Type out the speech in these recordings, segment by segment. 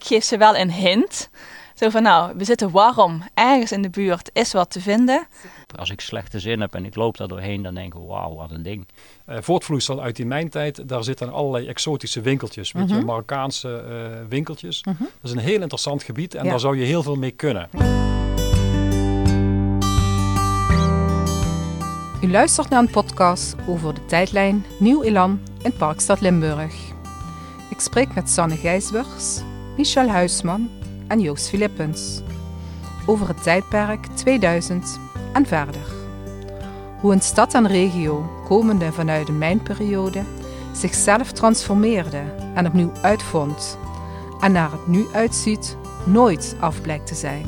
ik geef ze wel een hint. Zo van, nou, we zitten warm. Ergens in de buurt is wat te vinden. Als ik slechte zin heb en ik loop daar doorheen, dan denk ik, wauw, wat een ding. Uh, voortvloeisel uit die mijntijd, daar zitten allerlei exotische winkeltjes. Weet je, Mhm. Marokkaanse eh, winkeltjes. Mhm. Dat is een heel interessant gebied en Ja. daar zou je heel veel mee kunnen. U luistert naar een podcast over de tijdlijn Nieuw Elan in Parkstad Limburg. Ik spreek met Sanne Gijsbers, Michel Huisman en Joost Philippens over het tijdperk 2000 en verder. Hoe een stad en regio, komende vanuit de mijnperiode, zichzelf transformeerde en opnieuw uitvond en naar het nu uitziet nooit af blijkt te zijn.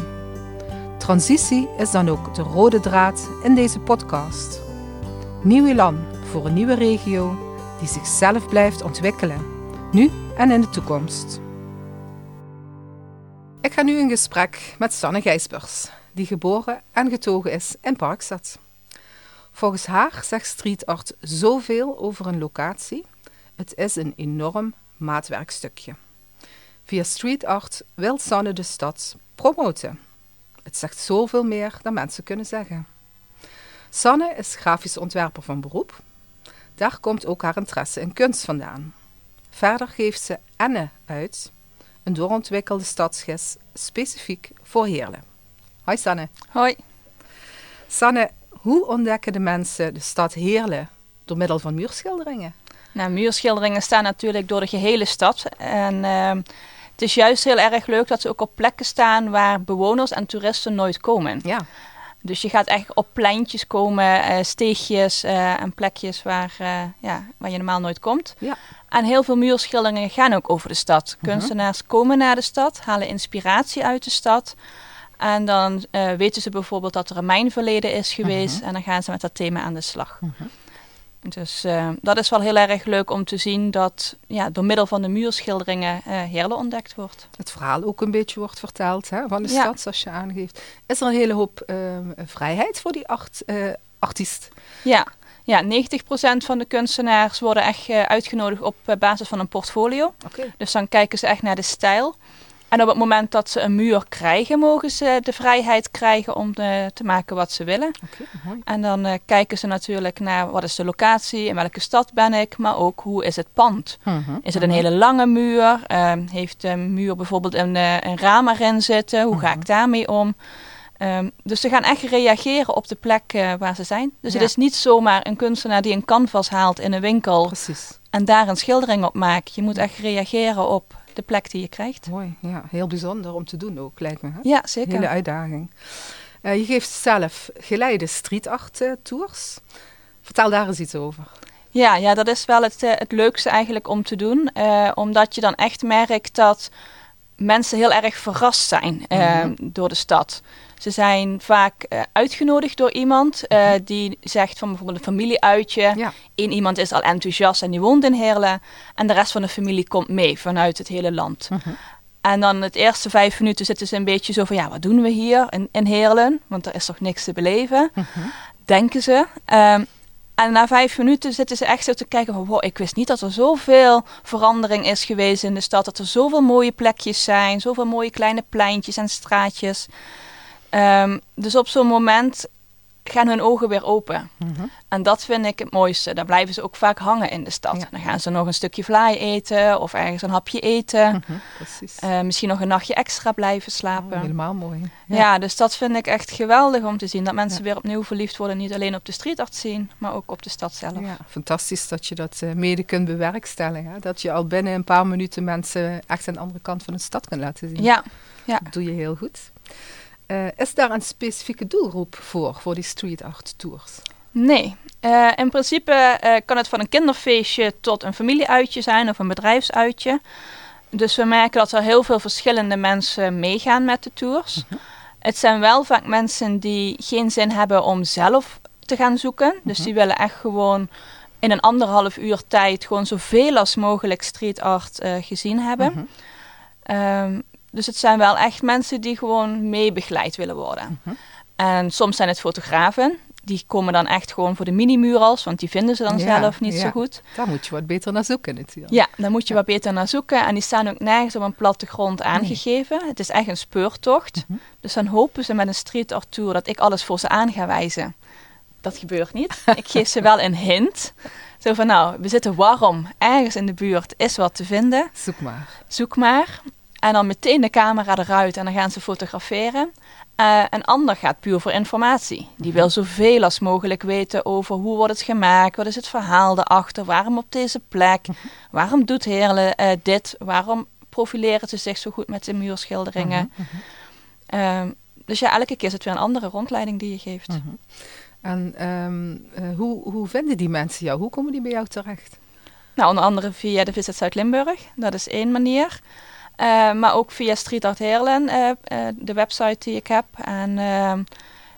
Transitie is dan ook de rode draad in deze podcast. Nieuw elan voor een nieuwe regio die zichzelf blijft ontwikkelen, nu en in de toekomst. Ik ga nu in gesprek met Sanne Gijsbers, die geboren en getogen is in Parkstad. Volgens haar zegt street art zoveel over een locatie. Het is een enorm maatwerkstukje. Via street art wil Sanne de stad promoten. Het zegt zoveel meer dan mensen kunnen zeggen. Sanne is grafisch ontwerper van beroep. Daar komt ook haar interesse in kunst vandaan. Verder geeft ze Enne uit, een doorontwikkelde stadsgis specifiek voor Heerlen. Hoi Sanne. Hoi. Sanne, hoe ontdekken de mensen de stad Heerlen? Door middel van muurschilderingen? Nou, muurschilderingen staan natuurlijk door de gehele stad. En ehm, het is juist heel erg leuk dat ze ook op plekken staan waar bewoners en toeristen nooit komen. Ja. Dus je gaat echt op pleintjes komen, eh, steegjes eh, en plekjes waar, eh, ja, waar je normaal nooit komt. Ja. En heel veel muurschilderingen gaan ook over de stad. Mhm. Kunstenaars komen naar de stad, halen inspiratie uit de stad. En dan eh, weten ze bijvoorbeeld dat er een mijnverleden is geweest. Mhm. En dan gaan ze met dat thema aan de slag. Mhm. Dus eh, dat is wel heel erg leuk om te zien dat ja, door middel van de muurschilderingen eh Heerlen ontdekt wordt. Het verhaal ook een beetje wordt verteld hè, van de Ja. stad, zoals je aangeeft. Is er een hele hoop vrijheid voor die art, artiest? Ja, ja 90% van de kunstenaars worden echt eh, uitgenodigd op eh, basis van een portfolio. Dus dan kijken ze echt naar de stijl. En op het moment dat ze een muur krijgen, mogen ze de vrijheid krijgen om eh, te maken wat ze willen. En dan kijken ze natuurlijk naar wat is de locatie, in welke stad ben ik, maar ook hoe is het pand. Mhm, Is het een mhm. hele lange muur? Ehm, heeft de muur bijvoorbeeld een, een raam erin zitten? Hoe ga Mhm. ik daarmee om? Ehm, dus ze gaan echt reageren op de plek eh, waar ze zijn. Dus het is niet zomaar een kunstenaar die een canvas haalt in een winkel Precies. en daar een schildering op maakt. Je moet echt reageren op de plek die je krijgt. Mooi, ja. Heel bijzonder om te doen ook, lijkt me. Hè? Ja, zeker. Hele uitdaging. Eh, je geeft zelf geleide street art eh, tours. Vertel daar eens iets over. Ja, ja, dat is wel het, het leukste eigenlijk om te doen. omdat je dan echt merkt dat mensen heel erg verrast zijn Mhm. door de stad. Ze zijn vaak eh, uitgenodigd door iemand eh, Mhm. die zegt van bijvoorbeeld een familieuitje. Ja. Eén iemand is al enthousiast en die woont in Heerlen. En de rest van de familie komt mee vanuit het hele land. Mhm. En dan het eerste vijf minuten zitten ze een beetje zo van... ja, wat doen we hier in, in Heerlen? Want er is toch niks te beleven, Mhm. denken ze. Ehm, en na vijf minuten zitten ze echt zo te kijken van... wow, ik wist niet dat er zoveel verandering is geweest in de stad. Dat er zoveel mooie plekjes zijn. Zoveel mooie kleine pleintjes en straatjes. Ehm, dus op zo'n moment gaan hun ogen weer open. Mhm. En dat vind ik het mooiste. Dan blijven ze ook vaak hangen in de stad. Ja. Dan gaan ze nog een stukje vlaai eten of ergens een hapje eten. Eh, misschien nog een nachtje extra blijven slapen. Oh, helemaal mooi. ja. dus dat vind ik echt geweldig om te zien. Dat mensen weer opnieuw verliefd worden. Niet alleen op de street art zien, maar ook op de stad zelf. Ja, fantastisch dat je dat eh, mede kunt bewerkstelligen. Dat je al binnen een paar minuten mensen echt aan de andere kant van de stad kunt laten zien. Ja, ja. Dat doe je heel goed. Eh, is daar een specifieke doelgroep voor, voor die street art tours? Nee. Eh, in principe eh, kan het van een kinderfeestje tot een familieuitje zijn of een bedrijfsuitje. Dus we merken dat er heel veel verschillende mensen meegaan met de tours. Het zijn wel vaak mensen die geen zin hebben om zelf te gaan zoeken. Dus die willen echt gewoon in een anderhalf uur tijd gewoon zoveel als mogelijk street art eh, gezien hebben. Mhm. Ehm, dus het zijn wel echt mensen die gewoon mee begeleid willen worden. Mhm. En soms zijn het fotografen die komen dan echt gewoon voor de mini-murals, want die vinden ze dan Ja, zelf niet ja. zo goed. Daar moet je wat beter naar zoeken natuurlijk. Ja, daar moet je wat beter naar zoeken. En die staan ook nergens op een plattegrond aangegeven. Het is echt een speurtocht. Mhm. Dus dan hopen ze met een street art tour dat ik alles voor ze aan ga wijzen. Dat gebeurt niet. ik geef ze wel een hint. Zo van, nou, we zitten warm. Ergens in de buurt is wat te vinden. Zoek maar. Zoek maar. En dan meteen de camera eruit en dan gaan ze fotograferen. Eh, een ander gaat puur voor informatie. Die wil zoveel als mogelijk weten over hoe wordt het gemaakt, wat is het verhaal erachter, waarom op deze plek, waarom doet Heerlen eh, dit, waarom profileren ze zich zo goed met de muurschilderingen. Ehm, dus ja, elke keer is het weer een andere rondleiding die je geeft. Mhm. En ehm, eh, hoe, hoe vinden die mensen jou? Hoe komen die bij jou terecht? Nou, onder andere via de Visit Zuid-Limburg. Dat is één manier. Eh, maar ook via Street Art Heerlen, eh, eh, de website die ik heb. En ehm,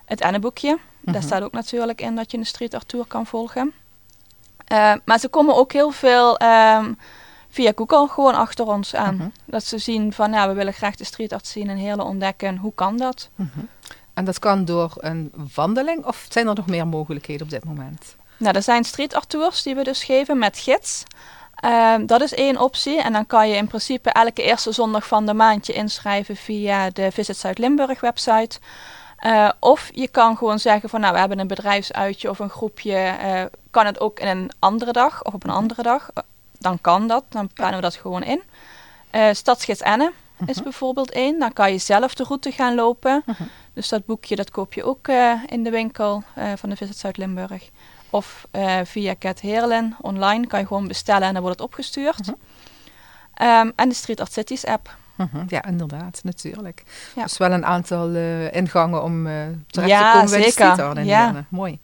het Anneboekje. Daar Mhm. staat ook natuurlijk in dat je een street art tour kan volgen. Maar ze komen ook heel veel ehm, via Google gewoon achter ons aan. Mhm. Dat ze zien van, nou, we willen graag de street art zien en Heerlen ontdekken. Hoe kan dat? En dat kan door een wandeling of zijn er nog meer mogelijkheden op dit moment? Nou, er zijn street art tours die we dus geven met gids. Ehm, dat is één optie. En dan kan je in principe elke eerste zondag van de maand je inschrijven via de Visit Zuid-Limburg website. Eh, of je kan gewoon zeggen van nou, we hebben een bedrijfsuitje of een groepje. eh, kan het ook in een andere dag of op een andere dag? Eh, dan kan dat. Dan plannen we dat gewoon in. Stadsgids Enne is bijvoorbeeld één. Dan kan je zelf de route gaan lopen. Dus dat boekje dat koop je ook in de winkel van de Visit Zuid-Limburg. Of eh, via Cat Heerlen online kan je gewoon bestellen en dan wordt het opgestuurd. Ehm, en de Street Art Cities app. Mhm, Ja, inderdaad, natuurlijk. Ja. Dus wel een aantal eh, ingangen om eh, terecht Ja, te komen bij de zeker. street art in Ja. Heerlen. Mooi.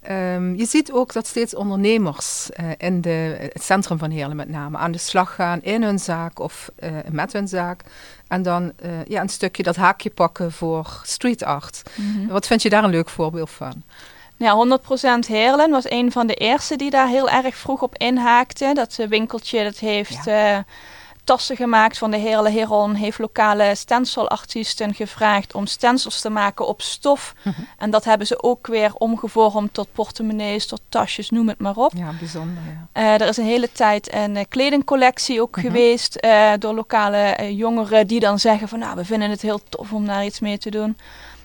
Ehm, je ziet ook dat steeds ondernemers in de, het centrum van Heerlen met name aan de slag gaan in hun zaak of met hun zaak. En dan ja, een stukje dat haakje pakken voor street art. Wat vind je daar een leuk voorbeeld van? Ja, 100% Heerlen was een van de eerste die daar heel erg vroeg op inhaakte. Dat eh, winkeltje dat heeft eh, tassen gemaakt van de Heerlen Heron. Heeft lokale stencilartiesten gevraagd om stencils te maken op stof. En dat hebben ze ook weer omgevormd tot portemonnees, tot tasjes, noem het maar op. Ja, bijzonder. Ja. Eh, er is een hele tijd een kledingcollectie ook geweest eh, door lokale jongeren die dan zeggen van nou we vinden het heel tof om daar iets mee te doen.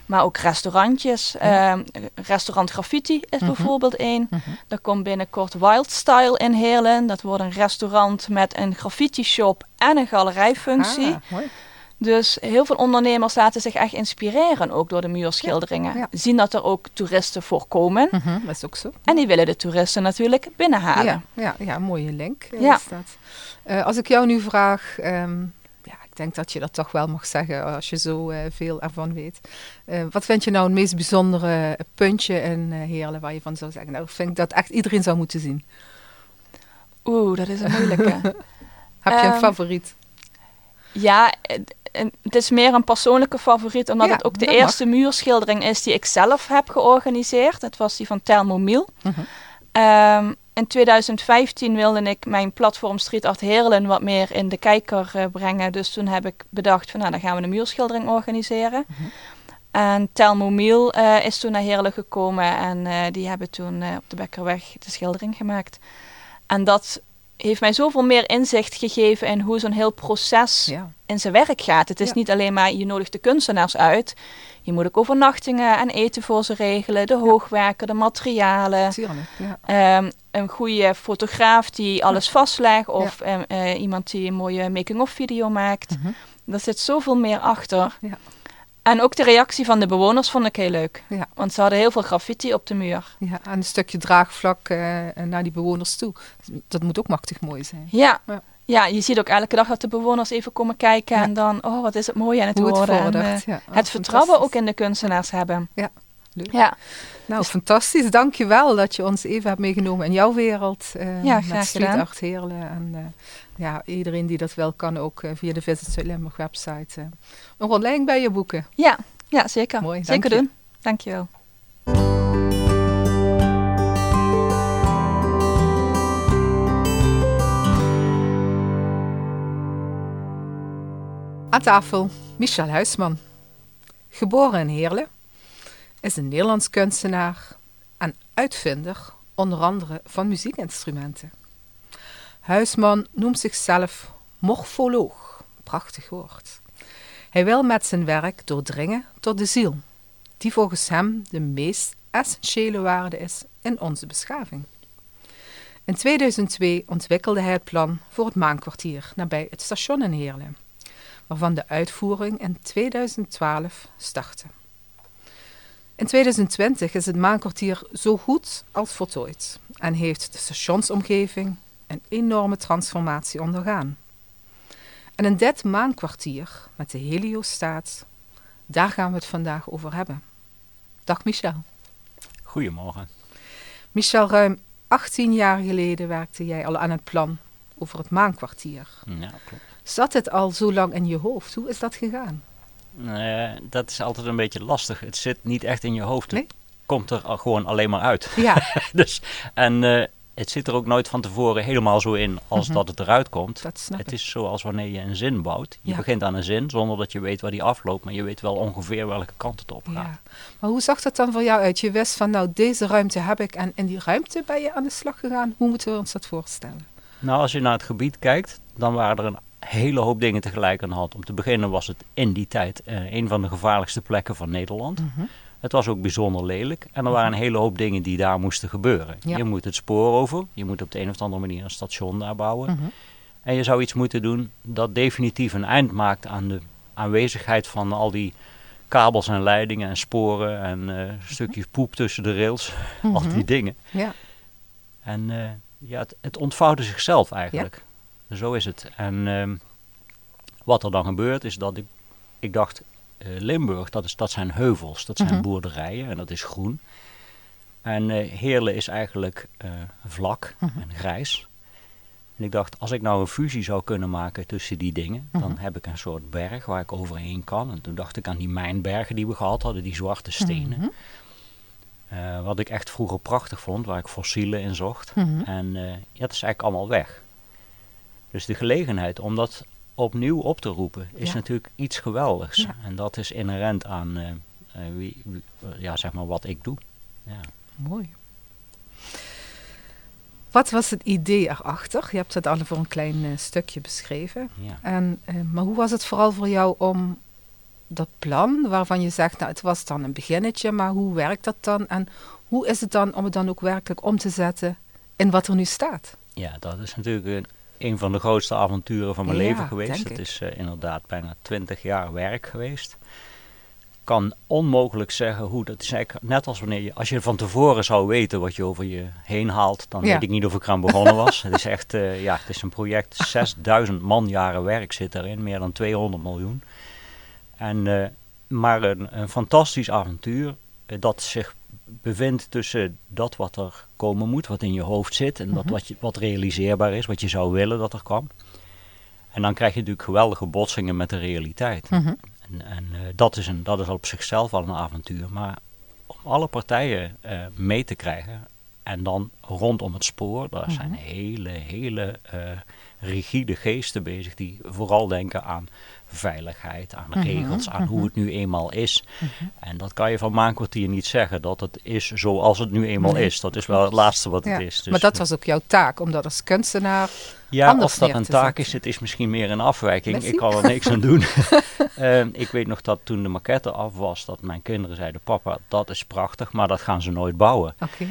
Maar ook restaurantjes. Ehm, restaurant Graffiti is bijvoorbeeld één. Er komt binnenkort Wild Style in Heerlen. Dat wordt een restaurant met een graffiti shop en een galerijfunctie. Ah, mooi. Dus heel veel ondernemers laten zich echt inspireren ook door de muurschilderingen. Ja, ja. Zien dat er ook toeristen voor komen. Mhm, dat is ook zo. En die willen de toeristen natuurlijk binnenhalen. Ja, ja, mooie link Ja. is dat. Eh, als ik jou nu vraag, ehm, denk dat je dat toch wel mag zeggen als je zo eh, veel ervan weet. Eh, wat vind je nou het meest bijzondere puntje in eh Heerlen waar je van zou zeggen, nou ik vind dat echt iedereen zou moeten zien. Oeh, dat is een moeilijke. Heb je een Ehm, favoriet? ja, het- het is meer een persoonlijke favoriet, omdat Ja, het ook de mag. eerste muurschildering is die ik zelf heb georganiseerd. Dat was die van Telmo Miel. Mhm. Ehm, in 2015 wilde ik mijn platform Street Art Heerlen wat meer in de kijker eh, brengen. Dus toen heb ik bedacht van nou, dan gaan we een muurschildering organiseren. En Telmo Miel eh, is toen naar Heerlen gekomen en eh, die hebben toen op de Bekkerweg de schildering gemaakt. En dat heeft mij zoveel meer inzicht gegeven in hoe zo'n heel proces Ja, in zijn werk gaat. Het is Ja. niet alleen maar je nodigt de kunstenaars uit. Je moet ook overnachtingen en eten voor ze regelen, de hoogwerken, de materialen. Ja. Ehm, een goede fotograaf die alles vastlegt of ehm, eh, iemand die een mooie making-of video maakt. Mhm. Er zit zoveel meer achter. Ja. En ook de reactie van de bewoners vond ik heel leuk. Ja. Want ze hadden heel veel graffiti op de muur. Ja, en een stukje draagvlak eh, naar die bewoners toe. Dat moet ook machtig mooi zijn. Ja. Ja. Ja, je ziet ook elke dag dat de bewoners even komen kijken Ja. en dan, oh, wat is het mooi het Hoe het worden. En, vordert. eh, ja. Oh, het vertrouwen fantastisch. ook in de kunstenaars hebben. Ja, leuk. Ja, Nou, fantastisch. Dank je wel dat je ons even hebt meegenomen in jouw wereld. eh Ja, met graag Street gedaan. Art Heerlen. En eh, ja, iedereen die dat wel kan ook eh, via de Visit Zuid-Limburg website. eh, een rondleiding bij je boeken. ja, ja zeker. Mooi, zeker dank je. doen. Dankjewel. Aan tafel Michel Huisman. Geboren in Heerlen. Is een Nederlands kunstenaar. en uitvinder onder andere van muziekinstrumenten. Huisman noemt zichzelf morfoloog, prachtig woord. Hij wil met zijn werk doordringen tot de ziel, die volgens hem de meest essentiële waarde is in onze beschaving. In 2002 ontwikkelde hij het plan voor het maankwartier nabij het station in Heerlen, waarvan de uitvoering in 2012 startte. In 2020 is het maankwartier zo goed als voltooid en heeft de stationsomgeving een enorme transformatie ondergaan. En in dit maankwartier met de heliostaat, daar gaan we het vandaag over hebben. Dag Michel. Goedemorgen. Michel, ruim 18 jaar geleden werkte jij al aan het plan over het maankwartier. Ja, klopt. Zat het al zo lang in je hoofd? Hoe is dat gegaan? Eh, dat is altijd een beetje lastig. Het zit niet echt in je hoofd. Nee? Het komt er gewoon alleen maar uit. Ja, dus, en eh, het zit er ook nooit van tevoren helemaal zo in als Mhm. dat het eruit komt. dat snap Het is zoals wanneer je een zin bouwt. Je Ja. begint aan een zin zonder dat je weet waar die afloopt, maar je weet wel ongeveer welke kant het op gaat. Ja. Maar hoe zag dat dan voor jou uit? Je wist van nou, deze ruimte heb ik en in die ruimte ben je aan de slag gegaan. Hoe moeten we ons dat voorstellen? Nou, als je naar het gebied kijkt, dan waren er een hele hoop dingen tegelijk aan de hand. Om te beginnen was het in die tijd eh, een van de gevaarlijkste plekken van Nederland. Mhm. Het was ook bijzonder lelijk en er waren een hele hoop dingen die daar moesten gebeuren. Ja. Je moet het spoor over, je moet op de een of andere manier een station daar bouwen. Mhm. En je zou iets moeten doen dat definitief een eind maakt aan de aanwezigheid van al die kabels en leidingen en sporen en eh, stukjes poep tussen de rails. Al Mhm. die dingen. Ja. En eh, ja, het, het ontvouwde zichzelf eigenlijk. Zo is het. En ehm, wat er dan gebeurt is dat ik, ik dacht, eh, Limburg, dat, is, dat zijn heuvels, dat zijn Mhm. boerderijen en dat is groen. En eh Heerlen is eigenlijk eh, vlak Mhm. en grijs. En ik dacht, als ik nou een fusie zou kunnen maken tussen die dingen, dan Mhm. heb ik een soort berg waar ik overheen kan. En toen dacht ik aan die mijnbergen die we gehad hadden, die zwarte stenen. Wat ik echt vroeger prachtig vond, waar ik fossielen in zocht. En ja, dat is eigenlijk allemaal weg. Dus de gelegenheid om dat opnieuw op te roepen is Ja. natuurlijk iets geweldigs. Ja. En dat is inherent aan eh, eh, wie, wie- ja, zeg maar wat ik doe. Ja. Mooi. Wat was het idee erachter? Je hebt het al voor een klein eh, stukje beschreven. Ja. En, maar hoe was het vooral voor jou om dat plan, waarvan je zegt, nou het was dan een beginnetje, maar hoe werkt dat dan? En hoe is het dan om het dan ook werkelijk om te zetten in wat er nu staat? ja, dat is natuurlijk een, een van de grootste avonturen van mijn Ja, leven geweest. Het is eh, inderdaad bijna twintig jaar werk geweest. Kan onmogelijk zeggen hoe dat is. Eigenlijk net als wanneer je, als je van tevoren zou weten wat je over je heen haalt, dan Ja. weet ik niet of ik eraan begonnen was. het is echt, eh, ja, het is een project, 6000 manjaren werk zit erin, meer dan 200 miljoen. En, eh, maar een, een fantastisch avontuur dat zich bevindt tussen dat wat er komen moet, wat in je hoofd zit en dat Mhm. wat, je, wat realiseerbaar is, wat je zou willen dat er kwam. En dan krijg je natuurlijk geweldige botsingen met de realiteit. Mhm. En, en eh, dat, is een, dat is op zichzelf al een avontuur. Maar om alle partijen eh, mee te krijgen en dan rondom het spoor, daar zijn Mhm. hele, hele eh, rigide geesten bezig die vooral denken aan veiligheid, aan Mhm, regels, aan hoe mhm. het nu eenmaal is. Mhm. En dat kan je van maankwartier niet zeggen, dat het is zoals het nu eenmaal Nee, is. Dat is wel het laatste wat Ja, het is. Dus, maar dat was ook jouw taak, om dat als kunstenaar... ja, of dat een taak zetten. is, het is misschien meer een afwijking. Ik kan er niks aan doen. Eh, ik weet nog dat toen de maquette af was, dat mijn kinderen zeiden: Papa, dat is prachtig, maar dat gaan ze nooit bouwen. Oké.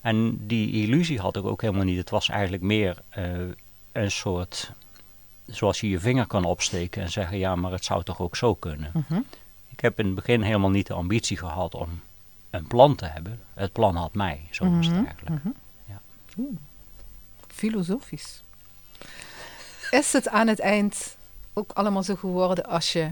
En die illusie had ik ook helemaal niet. Het was eigenlijk meer eh, een soort. Zoals je je vinger kan opsteken en zeggen: Ja, maar het zou toch ook zo kunnen. Mhm. Ik heb in het begin helemaal niet de ambitie gehad om een plan te hebben. Het plan had mij, zo was het Mhm, eigenlijk. mhm. Ja. Oeh, Filosofisch. Is het aan het eind ook allemaal zo geworden als je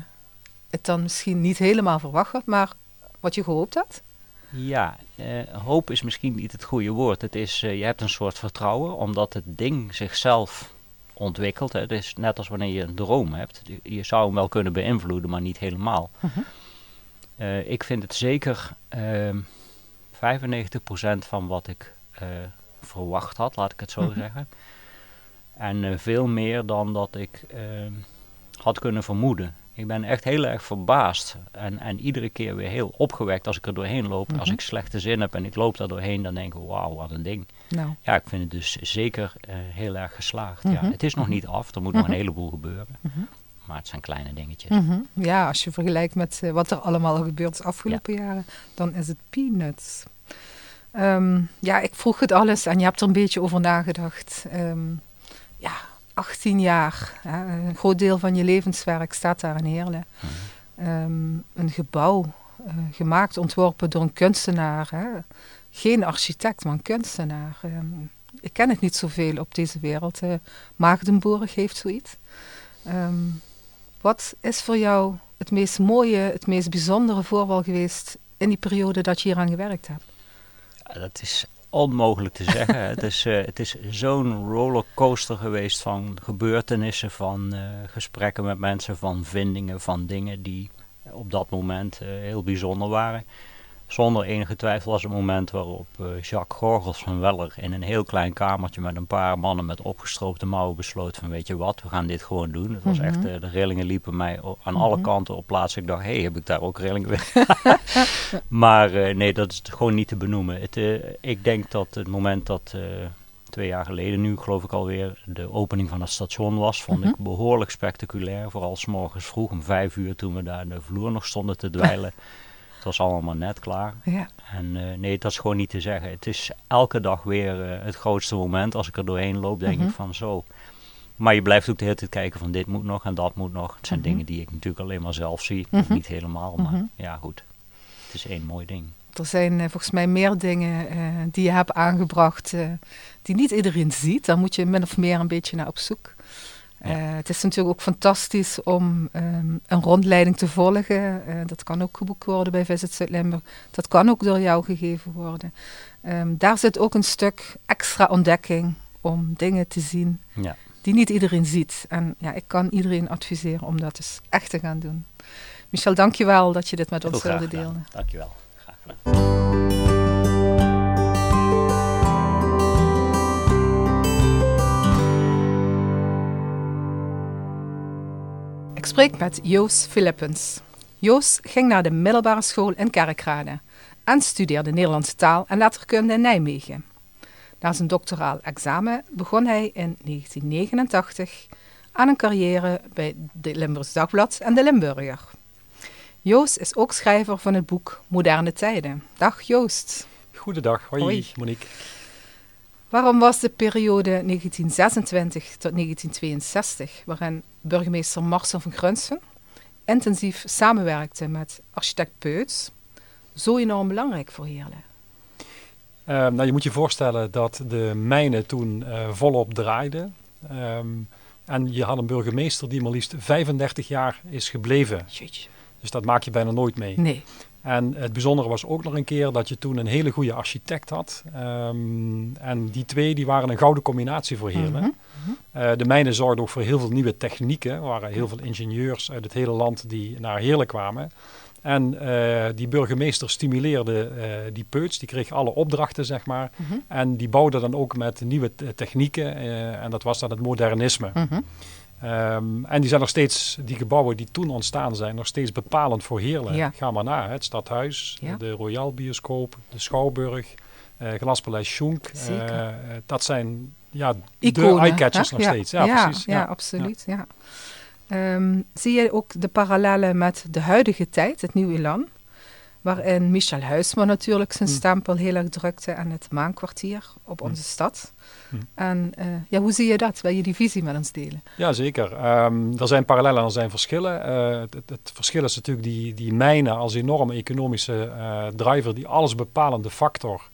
het dan misschien niet helemaal verwacht had, maar wat je gehoopt had? Ja, eh, hoop is misschien niet het goede woord. Het is, eh, je hebt een soort vertrouwen, omdat het ding zichzelf ontwikkelt. Hè. Het is net als wanneer je een droom hebt. Je, zou hem wel kunnen beïnvloeden, maar niet helemaal. Mhm. Eh, ik vind het zeker ehm 95% van wat ik eh, verwacht had, laat ik het zo Mhm. zeggen. En eh, veel meer dan dat ik ehm, had kunnen vermoeden. Ik ben echt heel erg verbaasd. En, en iedere keer weer heel opgewekt als ik er doorheen loop. Als Mhm. ik slechte zin heb en ik loop daar doorheen, dan denk ik, wauw, wat een ding. Nou, Ja, ik vind het dus zeker eh, heel erg geslaagd. Mhm. Ja, het is nog niet af, er moet nog Mhm. een heleboel gebeuren. Mhm. Maar het zijn kleine dingetjes. mhm. ja, als je vergelijkt met eh, wat er allemaal gebeurd is de afgelopen jaren, dan is het peanuts. Ehm, ja, ik vroeg het alles en je hebt er een beetje over nagedacht. Ehm, ja, 18 jaar, hè, een groot deel van je levenswerk staat daar in Heerlen. Mhm. Ehm, een gebouw eh, gemaakt, ontworpen door een kunstenaar. Hè. Geen architect, maar een kunstenaar. Ehm, ik ken het niet zoveel op deze wereld. Eh Maagdenburg heeft zoiets. Ehm, wat is voor jou het meest mooie, het meest bijzondere voorval geweest in die periode dat je hier aan gewerkt hebt? Ja, dat is onmogelijk te zeggen. het is, eh, het is zo'n rollercoaster geweest van gebeurtenissen, van eh, gesprekken met mensen, van vindingen, van dingen die op dat moment eh, heel bijzonder waren. Zonder enige twijfel was het moment waarop eh, Jacques Gorgels van Weller in een heel klein kamertje met een paar mannen met opgestroopte mouwen besloot van weet je wat, we gaan dit gewoon doen. Het was Mhm. echt, eh, de rillingen liepen mij aan Mhm. alle kanten op plaatsen. Ik dacht, hé, hey, heb ik daar ook rillingen weer? maar eh, nee, dat is gewoon niet te benoemen. Het, ik denk dat het moment dat twee jaar geleden nu, geloof ik alweer, de opening van het station was, vond Mhm. ik behoorlijk spectaculair. Vooral s morgens vroeg om vijf uur toen we daar de vloer nog stonden te dweilen. het was allemaal net klaar. Ja. En eh, nee, dat is gewoon niet te zeggen. Het is elke dag weer eh, het grootste moment. Als ik er doorheen loop, denk Mhm. ik van zo. Maar je blijft ook de hele tijd kijken van dit moet nog en dat moet nog. Het zijn Mhm. dingen die ik natuurlijk alleen maar zelf zie. Mhm. Niet helemaal, maar ja goed. Het is één mooi ding. Er zijn eh, volgens mij meer dingen die je hebt aangebracht die niet iedereen ziet. Daar moet je min of meer een beetje naar op zoek. Eh, het is natuurlijk ook fantastisch om ehm, een rondleiding te volgen. Eh, dat kan ook geboekt worden bij Visit Zuid-Limburg. Dat kan ook door jou gegeven worden. Ehm, daar zit ook een stuk extra ontdekking om dingen te zien Ja. die niet iedereen ziet. En ja, ik kan iedereen adviseren om dat eens echt te gaan doen. Michel, dank je wel dat je dit met ons wilde delen. Dankjewel. Graag gedaan. Spreek met Joos Philippens. Joos ging naar de middelbare school in Kerkrade en studeerde Nederlandse taal en letterkunde in Nijmegen. Na zijn doctoraal examen begon hij in 1989 aan een carrière bij de Limburgs Dagblad en de Limburger. Joost is ook schrijver van het boek Moderne Tijden. Dag Joost. Goedendag, hoi, Hoi. Monique. Waarom was de periode 1926 tot 1962, waarin burgemeester Marcel van Grunsen intensief samenwerkte met architect Peuts, zo enorm belangrijk voor Heerlen? Eh, nou, je moet je voorstellen dat de mijnen toen eh, volop draaiden. Ehm, en je had een burgemeester die maar liefst 35 jaar is gebleven. Jeetje. Dus dat maak je bijna nooit mee. Nee. En het bijzondere was ook nog een keer dat je toen een hele goede architect had. Ehm, en die twee die waren een gouden combinatie voor Heerlen. Mhm. Eh, de mijnen zorgden ook voor heel veel nieuwe technieken. Er waren heel veel ingenieurs uit het hele land die naar Heerlen kwamen. En eh, die burgemeester stimuleerde eh, die peuts, die kreeg alle opdrachten, zeg maar. Mhm. En die bouwde dan ook met nieuwe te- technieken. en dat was dan het modernisme. Mhm. Ehm, en die zijn nog steeds, die gebouwen die toen ontstaan zijn, nog steeds bepalend voor Heerlen. Ja. Ga maar na, hè. het stadhuis, Ja. de Royal Bioscoop, de Schouwburg, eh Glaspaleis Schunk. Zeker. Eh, dat zijn ja, Iconen, de eyecatchers nog Ja. steeds. Ja, precies. Ja, absoluut. Ja. Ehm, zie je ook de parallellen met de huidige tijd, het nieuwe Elan? Waarin Michel Huisman natuurlijk zijn Hm. stempel heel erg drukte en het maankwartier op Hm. onze stad. Hm. En eh, ja, hoe zie je dat? Wil je die visie met ons delen? Ja, zeker. Ehm, er zijn parallellen en er zijn verschillen. Eh, het, verschil is natuurlijk die, die mijnen als enorme economische eh, driver, die alles bepalende factor,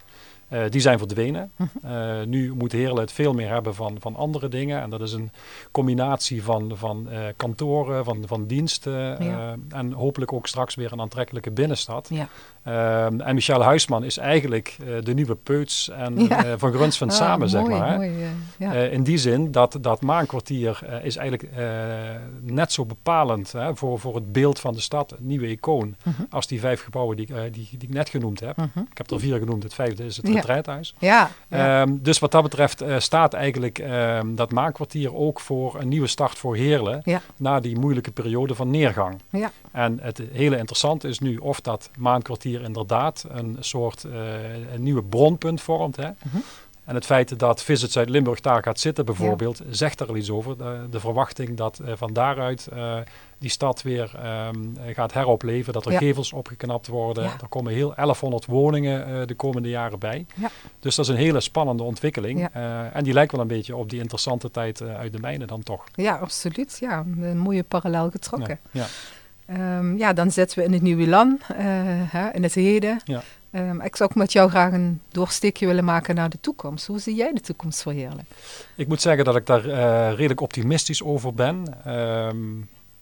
eh, die zijn verdwenen. Eh, nu moet Heerlen het veel meer hebben van, van andere dingen. En dat is een combinatie van, van eh, kantoren, van, van diensten Ja. en hopelijk ook straks weer een aantrekkelijke binnenstad. Ja. Ehm, en Michel Huisman is eigenlijk eh, de nieuwe Peuts en Ja. eh, Van Grunsven Ah, samen, zeg maar. Mooi, eh, ja. In die zin dat dat maankwartier is eigenlijk net zo bepalend hè, voor, voor het beeld van de stad, een nieuwe icoon, Mhm. als die vijf gebouwen die, ik, die, die ik net genoemd heb. Mhm. Ik heb er vier genoemd, het vijfde is het Ja, retreathuis. Ja. Ehm, dus wat dat betreft staat eigenlijk ehm, dat maankwartier ook voor een nieuwe start voor Heerlen. Ja. Na die moeilijke periode van neergang. Ja. En het hele interessante is nu of dat maankwartier inderdaad een soort eh, een nieuwe bronpunt vormt. Hè? Mhm. En het feit dat Visit Zuid-Limburg daar gaat zitten bijvoorbeeld, zegt er al iets over. De, de verwachting dat eh, van daaruit eh, die stad weer ehm, gaat heropleven. Dat er Ja. gevels opgeknapt worden. Ja. Er komen heel 1100 woningen de komende jaren bij. Ja. Dus dat is een hele spannende ontwikkeling. En die lijkt wel een beetje op die interessante tijd uit de mijnen dan toch. ja, absoluut. Ja, een mooie parallel getrokken. Ja. Ehm, ja, dan zitten we in het nieuwe land, eh, hè, in het heden. Ja. Ehm, ik zou ook met jou graag een doorsteekje willen maken naar de toekomst. Hoe zie jij de toekomst voor Heerlen? Ik moet zeggen dat ik daar eh, redelijk optimistisch over ben. Ehm,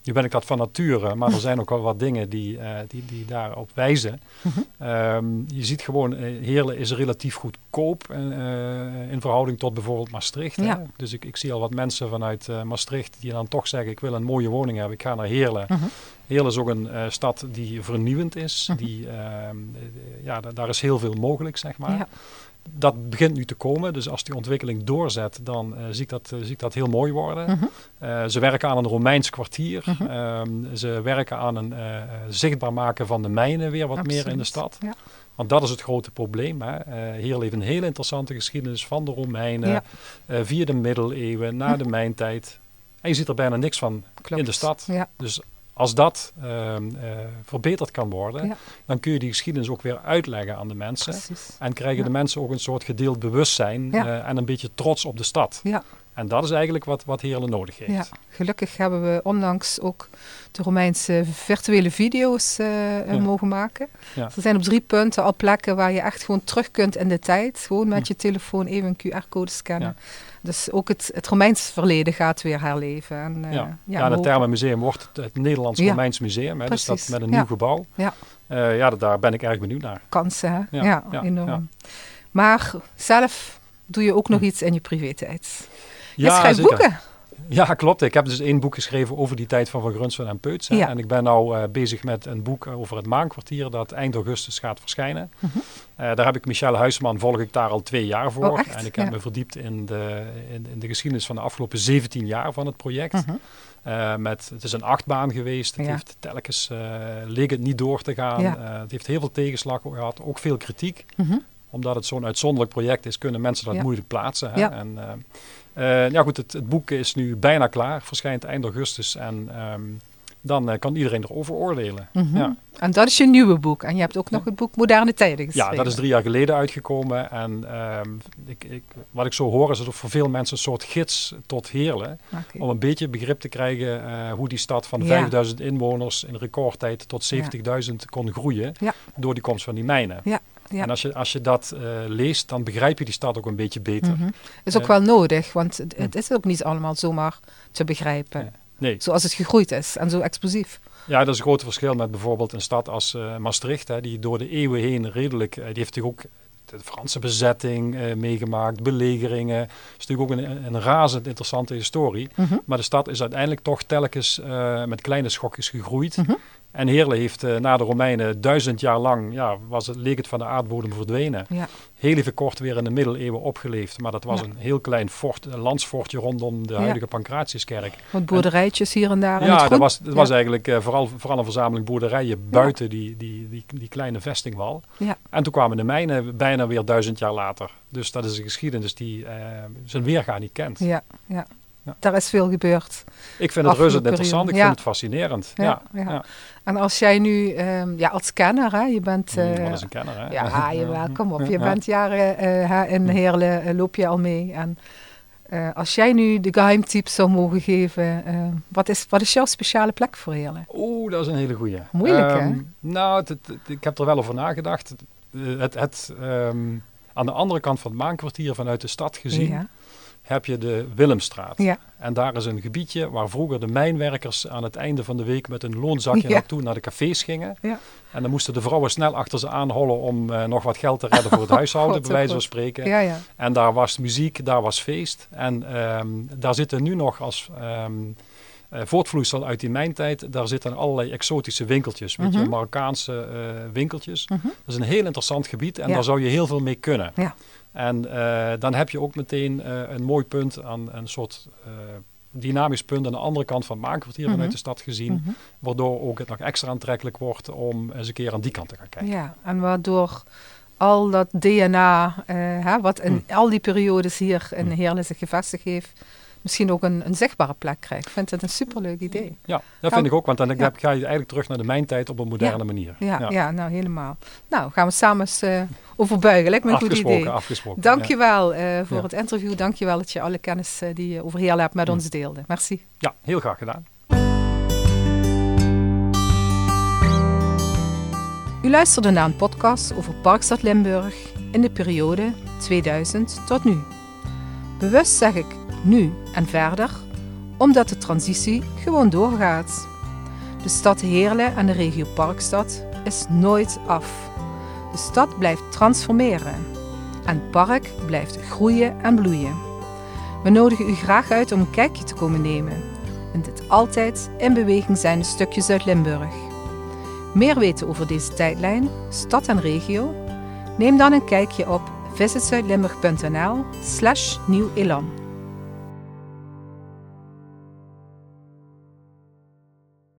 nu ben ik dat van nature, maar er zijn ook wel wat dingen die, eh, die, die daarop wijzen. Mhm. Ehm, je ziet gewoon, eh, Heerlen is relatief goedkoop eh, eh, in verhouding tot bijvoorbeeld Maastricht. Ja. Dus ik, ik zie al wat mensen vanuit Maastricht die dan toch zeggen, ik wil een mooie woning hebben, ik ga naar Heerlen. Mhm. Heerlen is ook een stad die vernieuwend is. Mhm. Die, ehm, eh, ja, da- daar is heel veel mogelijk, zeg maar. Ja. Dat begint nu te komen. Dus als die ontwikkeling doorzet, dan eh, zie, ik dat, eh, zie ik dat heel mooi worden. Mhm. Eh, ze werken aan een Romeins kwartier. Mhm. Ehm, ze werken aan een zichtbaar maken van de mijnen weer wat meer in de stad. Ja. Want dat is het grote probleem. Hè. Heerlen heeft een hele interessante geschiedenis van de Romeinen. Ja. via de middeleeuwen, na de mijntijd. En je ziet er bijna niks van Klopt. in de stad. Ja, Dus als dat ehm, eh, verbeterd kan worden, Ja. dan kun je die geschiedenis ook weer uitleggen aan de mensen. precies. En krijgen Ja. de mensen ook een soort gedeeld bewustzijn Ja. eh, en een beetje trots op de stad. Ja. En dat is eigenlijk wat, wat Heerlen nodig heeft. Ja, gelukkig hebben we onlangs ook de Romeinse virtuele video's eh, Ja. mogen maken. Ja. Er zijn op drie punten al plekken waar je echt gewoon terug kunt in de tijd. Gewoon met je telefoon even een QR-code scannen. Ja. Dus ook het, het Romeins verleden gaat weer herleven. En, eh, Ja, ja, en het hopen- Thermenmuseum wordt het, het Nederlands. Romeins Museum. Hè, dus dat met een nieuw gebouw. Ja. Eh, ja, daar ben ik erg benieuwd naar. kansen. Hè? Ja, Ja, ja, enorm. Maar zelf doe je ook nog Hm. iets in je privé-tijd. Je Ja, schrijft zeker. boeken. Ja, klopt. Ik heb dus één boek geschreven over die tijd van Van Grunsven en Peuts. Ja. En ik ben nu eh, bezig met een boek over het maankwartier dat eind augustus gaat verschijnen. Mhm. Eh, daar heb ik Michel Huisman, volg ik daar al twee jaar voor. Oh? En ik heb Ja. me verdiept in de, in, in de geschiedenis van de afgelopen 17 jaar van het project. Mhm. Eh, met, het is een achtbaan geweest. Het Ja. heeft telkens uh, leek het niet door te gaan. Ja. Eh, het heeft heel veel tegenslag gehad, ook veel kritiek. Mhm. Omdat het zo'n uitzonderlijk project is, kunnen mensen dat Ja. moeilijk plaatsen. Hè? Ja. En, eh, ja goed, het, het boek is nu bijna klaar, verschijnt eind augustus. En ehm, dan eh, kan iedereen erover oordelen. Mhm. Ja. En dat is je nieuwe boek. En je hebt ook nog het boek Moderne Tijden geschreven. Ja, dat is drie jaar geleden uitgekomen. En ehm, ik, ik, wat ik zo hoor is dat het voor veel mensen een soort gids tot Heerlen. Om een beetje begrip te krijgen eh, hoe die stad van Ja. 5000 inwoners in recordtijd tot 70.000 kon groeien. Door die komst van die mijnen. Ja, ja. En als je, als je dat eh, leest, dan begrijp je die stad ook een beetje beter. Mhm. Is ook Eh, wel nodig, want het, is ook niet allemaal zomaar te begrijpen. Nee. Nee, Zoals het gegroeid is en zo explosief. ja, dat is een groot verschil met bijvoorbeeld een stad als eh, Maastricht. Hè, die door de eeuwen heen redelijk, die heeft natuurlijk ook de Franse bezetting meegemaakt, belegeringen. Het is natuurlijk ook een, een razend interessante historie. Mhm. Maar de stad is uiteindelijk toch telkens met kleine schokjes gegroeid. Mhm. En Heerlen heeft eh, na de Romeinen duizend jaar lang, ja, was het, leek het van de aardbodem verdwenen. Ja. Heel even kort weer in de middeleeuwen opgeleefd. Maar dat was Ja. een heel klein fort, een landsfortje rondom de Ja. huidige Pancratiuskerk. Wat boerderijtjes hier en daar. Ja, dat was, dat was Ja. eigenlijk eh, vooral, vooral een verzameling boerderijen buiten die, die, die, die kleine vestingwal. Ja. En toen kwamen de mijnen bijna weer duizend jaar later. Dus dat is een geschiedenis die eh, zijn weerga niet kent. Ja, ja. Ja. Daar is veel gebeurd. Ik vind het reuze interessant, ik vind het fascinerend. Ja, Ja. En als jij nu, ehm, ja, als kenner, hè, je bent... Mm, is een kenner, hè? ja, jawel, kom op. Je bent jaren eh, hè, in Heerlen, eh, loop je al mee. En als jij nu de geheimtips zou mogen geven, eh, wat, is, wat is jouw speciale plek voor Heerlen? Oeh, dat is een hele goeie. Moeilijk, hè? Ehm, Nou, het- het- ik heb er wel over nagedacht. Het, het, ehm, aan de andere kant van het maankwartier vanuit de stad gezien heb je de Willemstraat. ja, En daar is een gebiedje waar vroeger de mijnwerkers aan het einde van de week met een loonzakje Ja. naartoe naar de cafés gingen. Ja. En dan moesten de vrouwen snel achter ze aanhollen om eh, nog wat geld te redden voor het huishouden, bij wijze van spreken. ja, ja. En daar was muziek, daar was feest. En ehm, daar zitten nu nog als Uh, voortvloeisel uit die mijntijd, daar zitten allerlei exotische winkeltjes. Weet je, Mhm. Marokkaanse eh, winkeltjes. Mhm. Dat is een heel interessant gebied en daar zou je heel veel mee kunnen. En eh, dan heb je ook meteen eh, een mooi punt aan een soort eh, dynamisch punt aan de andere kant van het maankwartier Mhm. vanuit de stad gezien. Mhm. Waardoor ook het nog extra aantrekkelijk wordt om eens een keer aan die kant te gaan kijken. Ja, en waardoor al dat DNA, hè, wat in al die periodes hier in Hmm. Heerlen zich gevestigd heeft, misschien ook een, een zichtbare plek krijgt. Ik vind het een superleuk idee. Ja, dat vind ik ook, want dan Ja. ga je eigenlijk terug naar de mijntijd op een moderne manier. Ja, ja. nou helemaal. Nou, gaan we samen eens over buigen. Lijkt me een goed idee. afgesproken. Dankjewel eh voor het interview. Dankjewel dat je alle kennis eh, die je over hebt met Hmm. ons deelde. Merci. Ja. ja, heel graag gedaan. U luisterde naar een podcast over Parkstad Limburg in de periode 2000 tot nu. Bewust zeg ik nu en verder, omdat de transitie gewoon doorgaat. De stad Heerlen en de regio Parkstad is nooit af. De stad blijft transformeren en het park blijft groeien en bloeien. We nodigen u graag uit om een kijkje te komen nemen in dit altijd in beweging zijnde stukje Zuid-Limburg. Meer weten over deze tijdlijn, stad en regio? Neem dan een kijkje op visitzuidlimburg.nl slash nieuw elan.